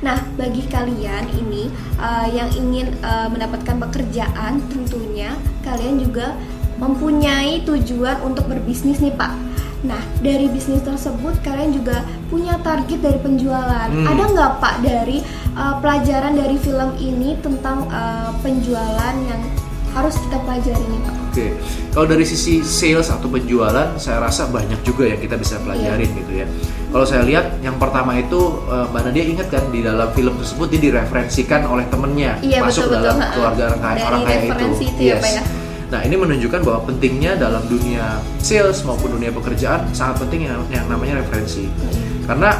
Nah, bagi kalian ini uh, yang ingin uh, mendapatkan pekerjaan, tentunya kalian juga mempunyai tujuan untuk berbisnis nih, Pak. Nah, dari bisnis tersebut kalian juga punya target dari penjualan. Hmm. Ada nggak Pak dari uh, pelajaran dari film ini tentang uh, penjualan yang harus kita pelajari nih Pak? Oke, kalau dari sisi sales atau penjualan, saya rasa banyak juga yang kita bisa pelajarin Iya. gitu ya. Kalau saya lihat, yang pertama itu eh, Mbak Nadia ingat kan di dalam film tersebut dia direferensikan oleh temennya Iya, masuk betul, dalam betul, keluarga orang kaya, orang kaya itu. itu ya, Pak, ya? Nah ini menunjukkan bahwa pentingnya dalam dunia sales maupun dunia pekerjaan sangat penting yang, yang namanya referensi. Karena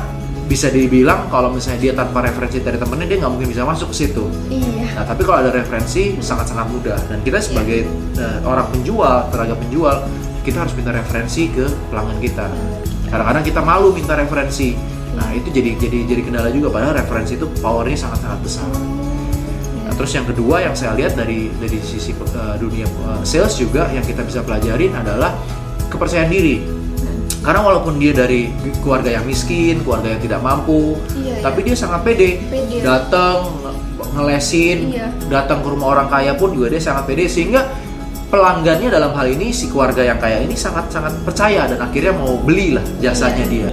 bisa dibilang kalau misalnya dia tanpa referensi dari temennya dia nggak mungkin bisa masuk ke situ. Iya. Nah, tapi kalau ada referensi sangat-sangat mudah dan kita sebagai eh, orang penjual, tenaga penjual, kita harus minta referensi ke pelanggan kita. Kadang-kadang kita malu minta referensi. Nah, itu jadi jadi jadi kendala juga padahal referensi itu powernya sangat-sangat besar. Nah, terus yang kedua yang saya lihat dari dari sisi eh, dunia eh, sales juga yang kita bisa pelajarin adalah kepercayaan diri. Karena walaupun dia dari keluarga yang miskin, keluarga yang tidak mampu, Iya, tapi dia sangat pede. Pede. Datang ngelesin, Iya. datang ke rumah orang kaya pun juga dia sangat pede sehingga pelanggannya dalam hal ini si keluarga yang kaya ini sangat sangat percaya dan akhirnya mau beli lah jasanya Iya. dia.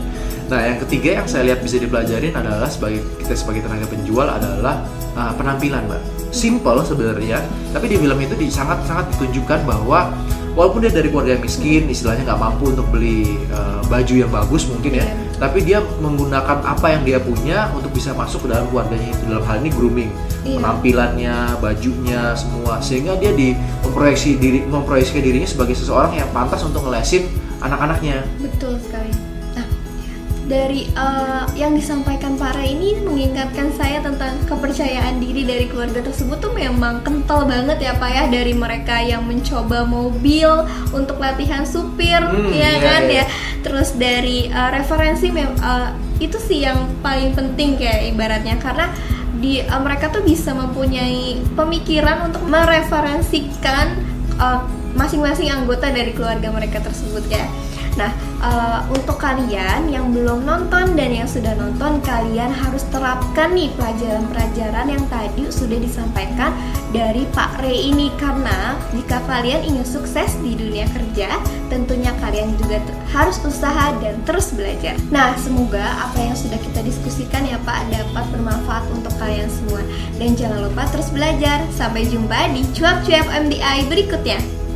Nah, yang ketiga yang saya lihat bisa dipelajarin adalah sebagai kita sebagai tenaga penjual adalah uh, penampilan, Mbak. Simple sebenarnya, tapi di film itu di, sangat sangat ditunjukkan bahwa walaupun dia dari keluarga yang miskin, istilahnya nggak mampu untuk beli uh, baju yang bagus mungkin ya, Iya. tapi dia menggunakan apa yang dia punya untuk bisa masuk ke dalam keluarganya itu dalam hal ini grooming Iya. penampilannya bajunya semua sehingga dia di memproyeksi diri memproyeksikan dirinya sebagai seseorang yang pantas untuk ngelesin anak-anaknya Betul sekali. Dari eh, yang disampaikan Pak Ray ini mengingatkan saya tentang kepercayaan diri dari keluarga tersebut tuh memang kental banget ya Pak ya dari mereka yang mencoba mobil untuk latihan supir, Hmm, ya iya, kan iya. ya. Terus dari eh, referensi mem- eh, itu sih yang paling penting kayak ibaratnya karena di eh, mereka tuh bisa mempunyai pemikiran untuk mereferensikan masing-masing anggota dari keluarga mereka tersebut ya. Nah, eh, untuk kalian yang belum nonton dan yang sudah nonton, kalian harus terapkan nih pelajaran-pelajaran yang tadi sudah disampaikan dari Pak Rey ini karena jika kalian ingin sukses di dunia kerja, tentunya kalian juga harus usaha dan terus belajar. Nah, semoga apa yang sudah kita diskusikan ya Pak dapat bermanfaat untuk kalian semua. Dan jangan lupa terus belajar. Sampai jumpa di cuap-cuap MDI berikutnya.